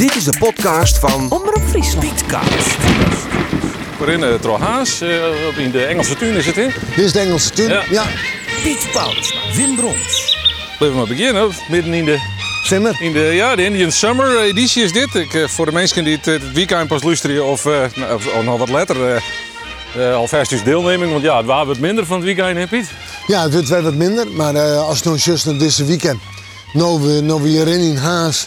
Dit is de podcast van Omroep Friesland. Pietcast. Waarin uh, Trohaas, uh, in de Engelse tuin is het in. Dit is de Engelse tuin, Ja. ja. Piet Paulusma, Wim Brons. Laten we maar beginnen. Midden in de, Simmer. in de, ja, de Indian Summer editie is dit. Ik, eh, voor de mensen die het, eh, het weekend pas luisteren of, eh, nou, of, of nog wat later... eh eh, alvast dus deelneming, want ja, het waren wat minder van het weekend, hè Piet? Ja, het wordt wel wat minder, maar eh, als het nou juist naar deze weekend, nou we, nou we hierin in Haas,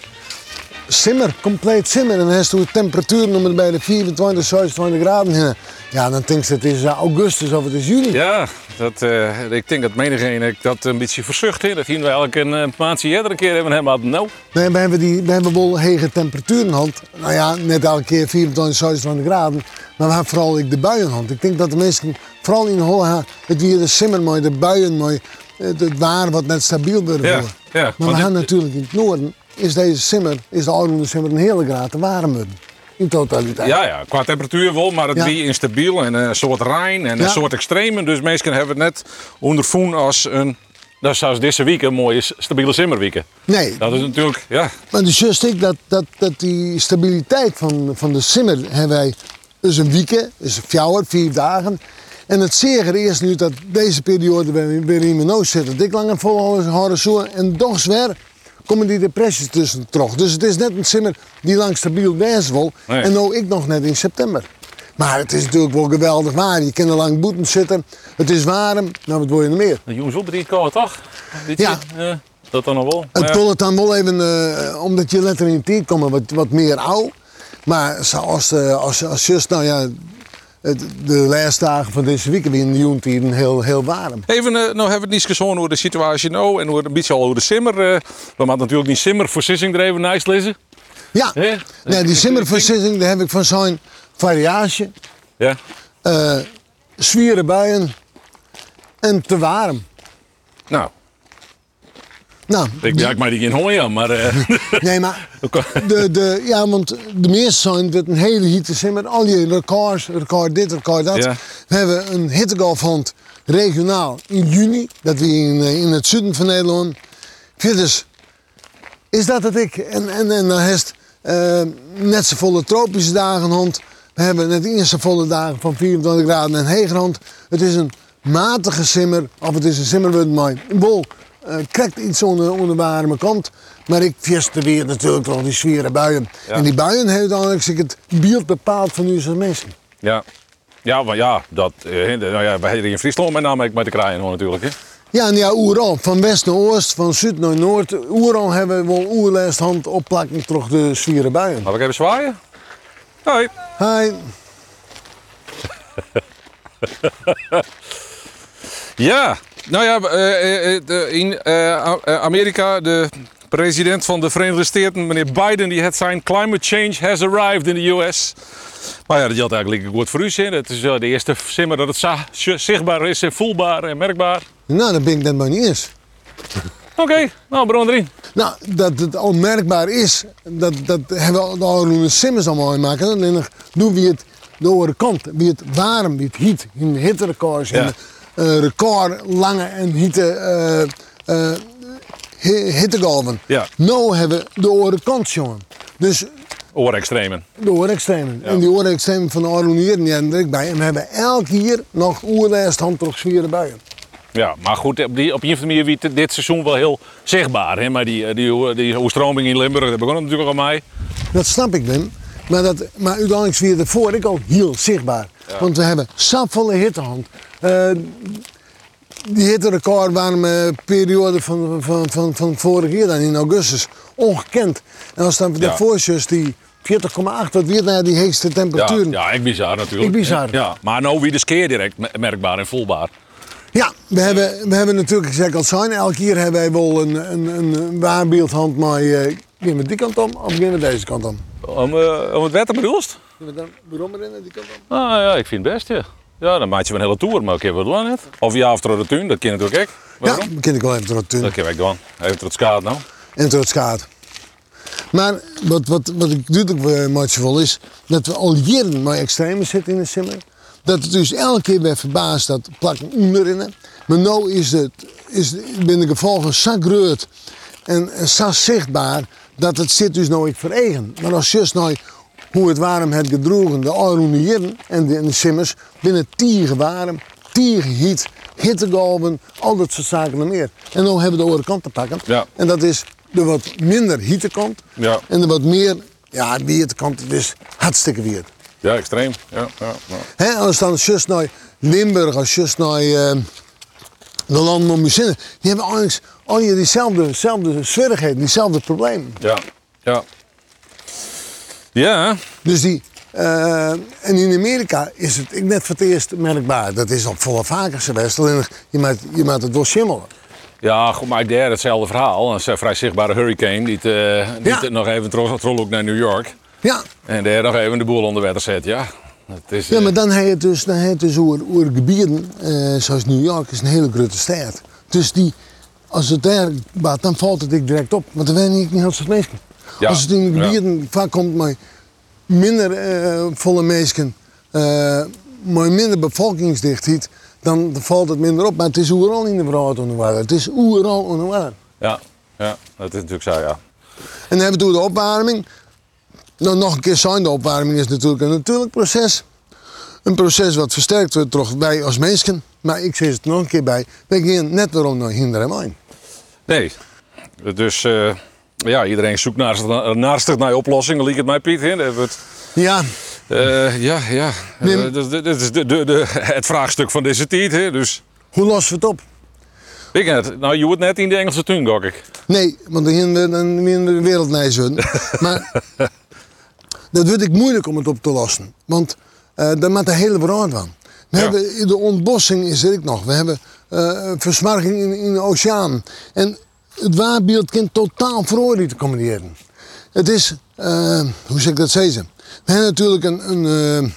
simmer, compleet simmer. En dan heeft de temperatuur bij de 24, 26 graden. heen. Ja, dan denk je het is eh, augustus of het is juli. Ja, dat, eh, ik denk dat menigeen dat een beetje verzucht. Hè. Dat zien we elke een eh, maandje eerder een keer hebben helemaal nou. Nee, we hebben, die, we hebben wel hege temperaturen hand. Nou ja, net elke keer 24, 26 graden. Maar we hebben vooral ik de buien hand. Ik denk dat de mensen, vooral in Holland, het weer de simmer mooi, de buien mooi, het, het waar wat net stabiel worden. Ja, ja, Maar we gaan natuurlijk in het noorden, is deze simmer, is de oude simmer een hele graad te warm worden. In totaliteit. Ja, ja, qua temperatuur wel, maar het Ja. wie instabiel en een soort rein en een soort extremen. Dus mensen hebben het net ondervoen als een, dat is zoals deze week een mooie stabiele simmerweek. Nee, Dat is natuurlijk, ja, Maar dus juist ik dat, dat, dat die stabiliteit van, van de simmer hebben wij dus een weekend, dus een fjouwer, vier dagen. En het zeger is nu dat deze periode weer weer in mijn neus zit. Dik langer volhouden zo en toch weer komen die depressies tussen terug. Dus het is net een simmer die lang stabiel wezen wil. Nee. En nou ik nog net in september. Maar het is natuurlijk wel geweldig waar. Je kan er lang boeten zitten. Het is warm. Nou, wat wil je nog meer? de jongens op die komen toch? Dit Ja. eh, dat dan nog wel. Het kon het dan wel even, eh, omdat je letter in tijd komen, wat, wat meer oud. Maar zoals de, als, als just, nou ja, de laatste dagen van deze week in de joentijden heel, heel warm. Even, eh, nou hebben we het niet gezongen hoe de situatie nou en het een beetje al hoe de simmer. eh, we moeten natuurlijk niet simmer voor sissing er even naast lezen. Ja, nee, die simmerversitting daar heb ik van zo'n variage. Ja. eh zwieren buien en te warm. Nou, Nou, ik ik maak die geen hooi maar. eh, nee, maar de, de, ja, want de meeste zijn dat een hele hitte simmer. Al die records, record dit, record dat. Ja. We hebben een hittegolfhand regionaal in juni. Dat we in, eh, in het zuiden van Nederland. Dus is dat het ik. En, en, en dan heeft eh, net zo volle tropische dagen hond. We hebben net eerste volle dagen van 24 graden en hegerhand. Het is een matige simmer, of het is een simmer met mij. Bol eh krijgt iets onder, onder warme kant. Maar ik weer natuurlijk wel die zware buien. Ja. En die buien heeft dan eigenlijk het beeld bepaald van u als mensen. Ja. Ja, maar ja, dat, eh, nou ja, wij hebben in Friesland met name met de kraaien hoor, natuurlijk. Hè. Ja, en ja, oeral. Van west naar oost, van zuid naar noord. Oeral hebben we wel oerlijst hand opplakken terug de zware buien. Mag ik even zwaaien? Hoi. Hi. Ja, nou ja, eh, eh, de- in eh, eh, Amerika, de president van de Verenigde Staten, meneer Biden, die had zijn climate change has arrived in de US. Maar ja, dat geldt eigenlijk goed voor u. hè. Het is de eerste simmer dat het zichtbaar is en voelbaar en merkbaar. Nou, dat ben ik net maar niet eens. Oké, nou bron erin. Nou, dat het al merkbaar is, dat, dat hebben we de oude Simmers allemaal in maken. Nog doen we het de andere kant. Wie het warm, wie het heat, in de hitterecords, in Ja. de record lange en hitte, eh eh, hi- hittegolven. Ja. Nou hebben we de andere kant, jongen. Dus Oorextremen. de oorextremen. En die oorextremen van de Aronieren, die hebben er bij. En we hebben elk hier nog oerlijst hand terug zwieren buien. Ja, maar goed, op, die, op een of andere manier wie het dit seizoen wel heel zichtbaar. Hè? Maar die, eh, die, die, overstroming in Limburg, dat begon natuurlijk al mij. Dat snap ik, Wim. Maar, dat, maar uiteindelijk weer ervoor ik al heel zichtbaar. Want we hebben sapvolle hittehand. Eh die hitterecord waren een periode van, van, van, van vorig jaar dan in augustus ongekend. En als dan de Ja. voorsjes die 40,8, dat weer naar die heegste Ja, temperaturen. ja, ik bizar natuurlijk. Ik bizar. Ja, maar nou wie de skeer direct me- merkbaar en voelbaar. Ja, we hebben, we hebben natuurlijk gezegd al zijn. Elke keer hebben wij wel een, een, een waarbeeldhand, maar eh gaan we die kant om of gaan we deze kant om? Om, eh, om het wetter bedoelst? We dan waarom die kant? Ah ja, ik vind het best, ja. Ja, dan maak je wel een hele tour, maar ik heb wat doen net. Of ja, of door de tuin, dat kan natuurlijk ook. Ja, dat ken ik wel even terug. Dat kan ik doen. Even tot skaat nou. en schade. Maar wat, wat, wat ik natuurlijk uh, vol is, dat we al jaren met extreme zitten in de simmer. Dat het dus elke keer weer verbaasd dat plakken onderin. Maar nu is het, is, ben de gevolgen zo groot en, en zo zichtbaar dat het zit dus nooit veregen. Maar als just nou hoe het warm het gedroegen, de Jitten en de, en de Simmers, binnen tieren warm, tieren heat, hittegolven, al dat soort zaken en meer. En dan hebben we de andere kant te pakken. Ja. En dat is de wat minder hittekant Ja. en de wat meer, ja, weerkant. Het is hartstikke weer. Ja, extreem. Ja, ja, als dan just naar Limburg, als just naar eh, de landen om die hebben al die diezelfde, dezelfde zwierigheden, diezelfde problemen. Ja, ja. Ja, Dus die, eh, en in Amerika is het ik net voor het eerst merkbaar. Dat is al volle vaker geweest, alleen je maakt, je maakt het wel schimmelen. ja goed, maar daar hetzelfde verhaal. Een eh, vrij zichtbare hurricane die, het, eh, die Ja. het nog even tro- trol ook naar New York. Ja, En daar nog even de boel onder water zet. Ja, het is, ja maar dan heb je het dus, dan heb je het dus over, over gebieden, eh, zoals New York is een hele grote stad. Dus die, als het daar gaat, dan valt het ik direct op. Want dan ben ik niet heel veel mensen. Ja, Als het in gebieden vaak komt met minder eh, volle mensen, eh maar minder bevolkingsdichtheid, dan valt het minder op. Maar het is overal in de wereld onder water. Het is overal onder water. ja, ja, dat is natuurlijk zo, ja. En dan hebben we de opwarming. Nou, nog een keer zijn, de opwarming is natuurlijk een natuurlijk proces. Een proces wat versterkt wordt door wij als mensen. Maar ik zeg het nog een keer bij, wij gaan net waarom naar hinder en. Nee, dus eh, ja, iedereen zoekt naar, naastig naar oplossingen, liek het mij Piet. Hè? Ja, Eh, ja, ja. Dat, dat is de, de, de, het vraagstuk van deze tijd. Hè? Dus, hoe lossen we het op? ik net, nou, je wordt net in de Engelse tuin, gok ik. Nee, want dan gaan we dan weer de worden. maar dat vind ik moeilijk om het op te lossen. Want eh daar maakt de hele wereld van. We Ja. hebben, de ontbossing is er nog. We hebben versmarking in, in de oceaan. En het waarbeeld kan totaal verhoordelijk te combineren. Het is, eh, hoe zeg ik dat zeggen? We hebben natuurlijk een, een eh,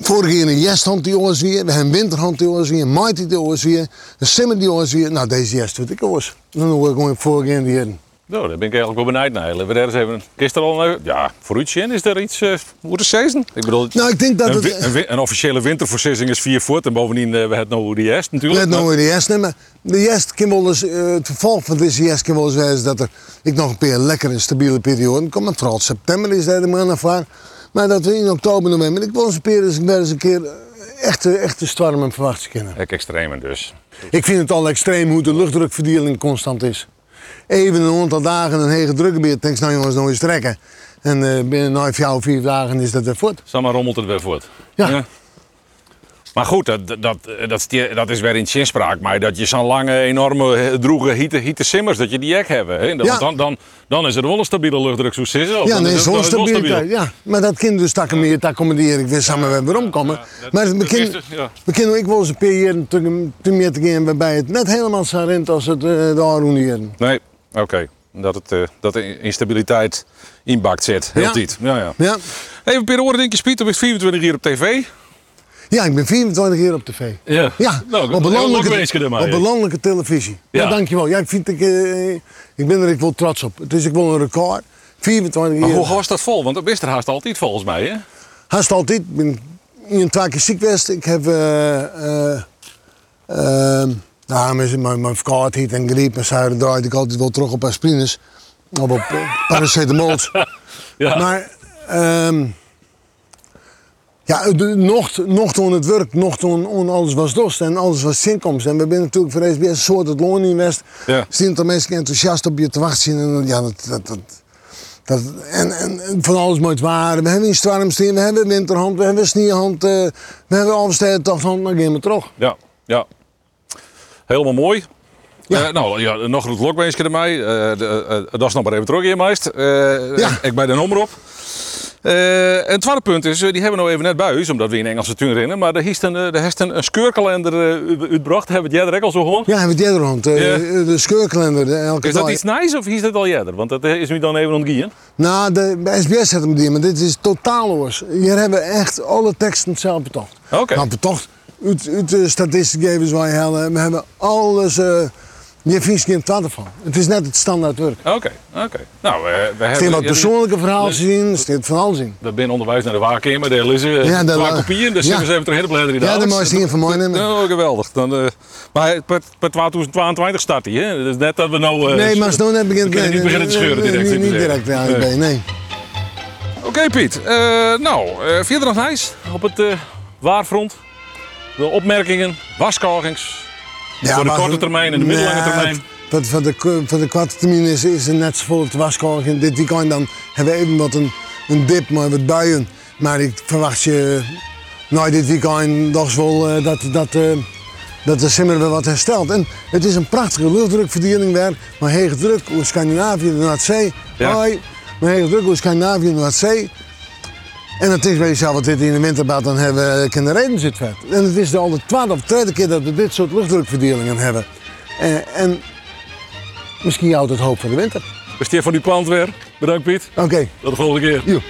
Vorige keer een jesthand die ons weer, we hebben winterhand die ons weer, een mighty die ons weer, een simmer die ons weer. Nou, deze jest doet ik ons. Dan hoor ik gewoon vorige keer die heren. Nou, daar ben ik eigenlijk wel benieuwd naar. We daar eens even... Gisteren al een... Ja, voor u, Sjen, is er iets uh, voor de season? Ik bedoel... Nou, ik denk dat een, het... wi- een, officiële winterversissing is vier voet. En bovendien, uh, we hebben nou die jest natuurlijk. Let nou weer de nemen. De jest kan wel eens, eh, het vervolg van deze jest kan wel eens dat er ik nog een keer lekker een stabiele periode komt. Maar vooral september is daar de maand af Maar dat we in oktober, november, ik wil eens een keer, eens, eens een keer eh, echte, echte stormen verwachten kunnen. Ek extreme dus. Ik vind het al extreem hoe de luchtdrukverdeling constant is. Even een aantal dagen een hege drukgebied, denk ik, nou jongens, nou eens trekken. En eh, binnen nou, vier of vier dagen is dat weer voort. Zomaar rommelt het weer voort. Ja. Maar goed, dat, dat, dat, dat, is weer in zinspraak. Maar dat je zo'n lange, enorme, droege hitte, hitte simmers, dat je die ek hebben. Hè? Dan, Ja. dan, dan, dan is het wel een stabiele luchtdruk of Ja, dan is het stabiliteit. Ja, maar dat kind dus takken meer, dat accommoderen ik weer samen weer weer omkomen. maar we kunnen, ja. we ook wel eens een periode te, meer te gaan waarbij het net helemaal zo rent als het uh, de Aronieren. Nee, oké. Dat, het, eh, dat de instabiliteit inbakt zit. Heel Ja. tijd. Ja, ja. Ja. Even per oren denk je, Piet, op 24 hier op tv. Ja, ik ben 24 keer op tv. Ja. Ja, nou, op, landelijke, op landelijke televisie. Ja. Ja. dankjewel. Ja, ik, vind, ik, eh, ik ben er ik wel trots op. Het is ik wel een record. 24 Maar keer. hoe was dat vol? Want dat wist er haast altijd volgens mij, hè? Haast altijd. Ik ben een twee keer ziek geweest. Ik heb... eh, nou, mijn, mijn, mijn verkoudheid en griep en zuiden draaide ik altijd wel terug op aspirines. Of op paracetamols. Ja. Maar... ehm ja, de, nog, nog toen het werk, nog toen alles was dost en alles was zinkomst. En we zijn natuurlijk voor SBS een soort het loon in West. Ja. Zien er mensen enthousiast op je te wachten. En ja, dat, dat, dat, dat, en, en, en van alles moet waar. We hebben een stormsteen, we hebben winterhand, we hebben sneeuwhand, eh, we hebben Alstede toch dan gaan we terug. Ja, ja. Helemaal mooi. Ja. Eh, nou, ja, nog een lokbeestje erbij. Eh, de, eh, dat is nog maar even terug hier, meest. Ja. Ik bij de omroep. Eh, en het tweede punt is, eh, die hebben we nou even net buis, omdat we in Engelse tuin rennen. Maar er is een, eh, er is een, een scheurkalender uh, uitgebracht. Hebben we het jij al zo gehoord? Ja, hebben we het rond. Ja. De scheurkalender, de elke Is dat dag. iets nice of is dat al eerder? Want dat eh, is nu dan even ontgien. Nou, de, bij SBS zetten we die, maar dit is totaal oors. Hier hebben we echt alle teksten zelf betocht. Oké. Nou, betocht. Uit, uit de waar je hellen. We hebben alles. Eh je vindt geen twaalf van. Het is net het standaard werk. Oké, oké. Nou, we, we Er hebben... staan wat ja, persoonlijke verhalen zien, er staat van alles in. We zijn onderwijs naar de waarkamer, daar lezen Ja, ja, dat twee wa- kopieën. Dus ja. zitten we even terug in de bladeren. Ja, de mooiste hier van mij nemen. Oh, geweldig. Dan, eh, maar per, per 2022 start hij, hè? Dus net dat we nou... eh, nee, maar zo net begint... we niet beginnen te scheuren nee, direct, Niet, direct zeggen. ANWB, nee. Oké Piet, Eh, nou, eh verder nog nice op het eh, waarfront. De opmerkingen, voor de korte termijn en de middellange termijn. Voor, voor, de, voor de korte termijn is, is het net zoveel het waskorgen. Dit weekend dan hebben we even wat een, een dip, maar wat buien. Maar ik verwacht je nou dit weekend toch wel eh, dat, dat, eh, dat de simmer weer wat herstelt. En het is een prachtige luchtdrukverdeling weer. Maar hege druk over Scandinavië Noordzee. Ja. Hoi. Maar hege druk over Scandinavië de Noordzee. En het is zo wat dit in de winterbad dan hebben we kunnen reden zit vet. En het is al de twaalfde of derde keer dat we dit soort luchtdrukverdelingen hebben. En, en misschien houdt het hoop voor de winter. Besteed van die plant weer. Bedankt Piet. Oké, Tot de volgende keer. joe.